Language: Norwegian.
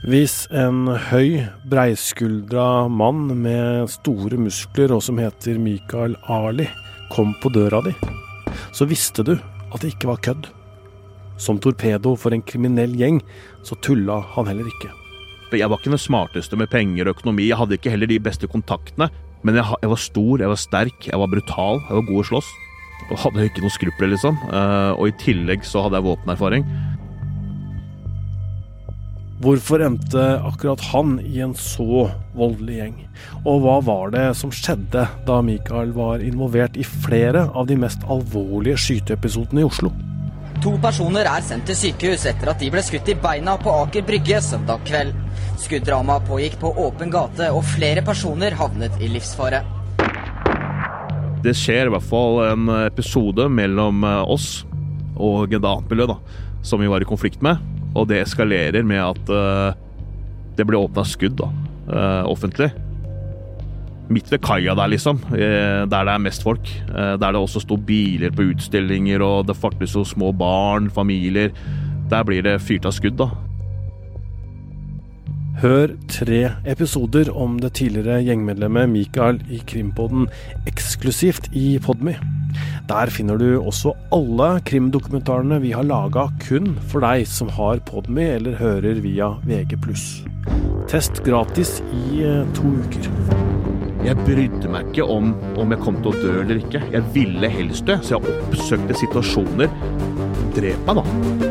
Hvis en høy, breiskuldra mann med store muskler og som heter Mikael Ali, kom på døra di, så visste du at det ikke var kødd. Som torpedo for en kriminell gjeng, så tulla han heller ikke. Jeg var ikke den smarteste med penger og økonomi, jeg hadde ikke heller de beste kontaktene. Men jeg, jeg var stor, jeg var sterk, jeg var brutal, jeg var god å slåss. Og hadde ikke noe skrupler, liksom. Uh, og i tillegg så hadde jeg våpenerfaring. Hvorfor endte akkurat han i en så voldelig gjeng? Og hva var det som skjedde da Mikael var involvert i flere av de mest alvorlige skyteepisodene i Oslo? To personer er sendt til sykehus etter at de ble skutt i beina på Aker Brygge søndag kveld. Skuddramaet pågikk på åpen gate, og flere personer havnet i livsfare. Det skjer i hvert fall en episode mellom oss og et annet miljø da, som vi var i konflikt med. Og det eskalerer med at uh, det blir åpna skudd da, uh, offentlig. Midt ved kaia der, liksom. Uh, der det er mest folk. der det også sto biler på utstillinger, og det fartes jo små barn, familier. Der blir det fyrt av skudd, da. Hør tre episoder om det tidligere gjengmedlemmet Mikael i Krimpodden eksklusivt i Podmy. Der finner du også alle krimdokumentarene vi har laga kun for deg som har Podmy eller hører via VG+. Test gratis i eh, to uker. Jeg brydde meg ikke om om jeg kom til å dø eller ikke. Jeg ville helst dø, så jeg oppsøkte situasjoner. Drep meg, da.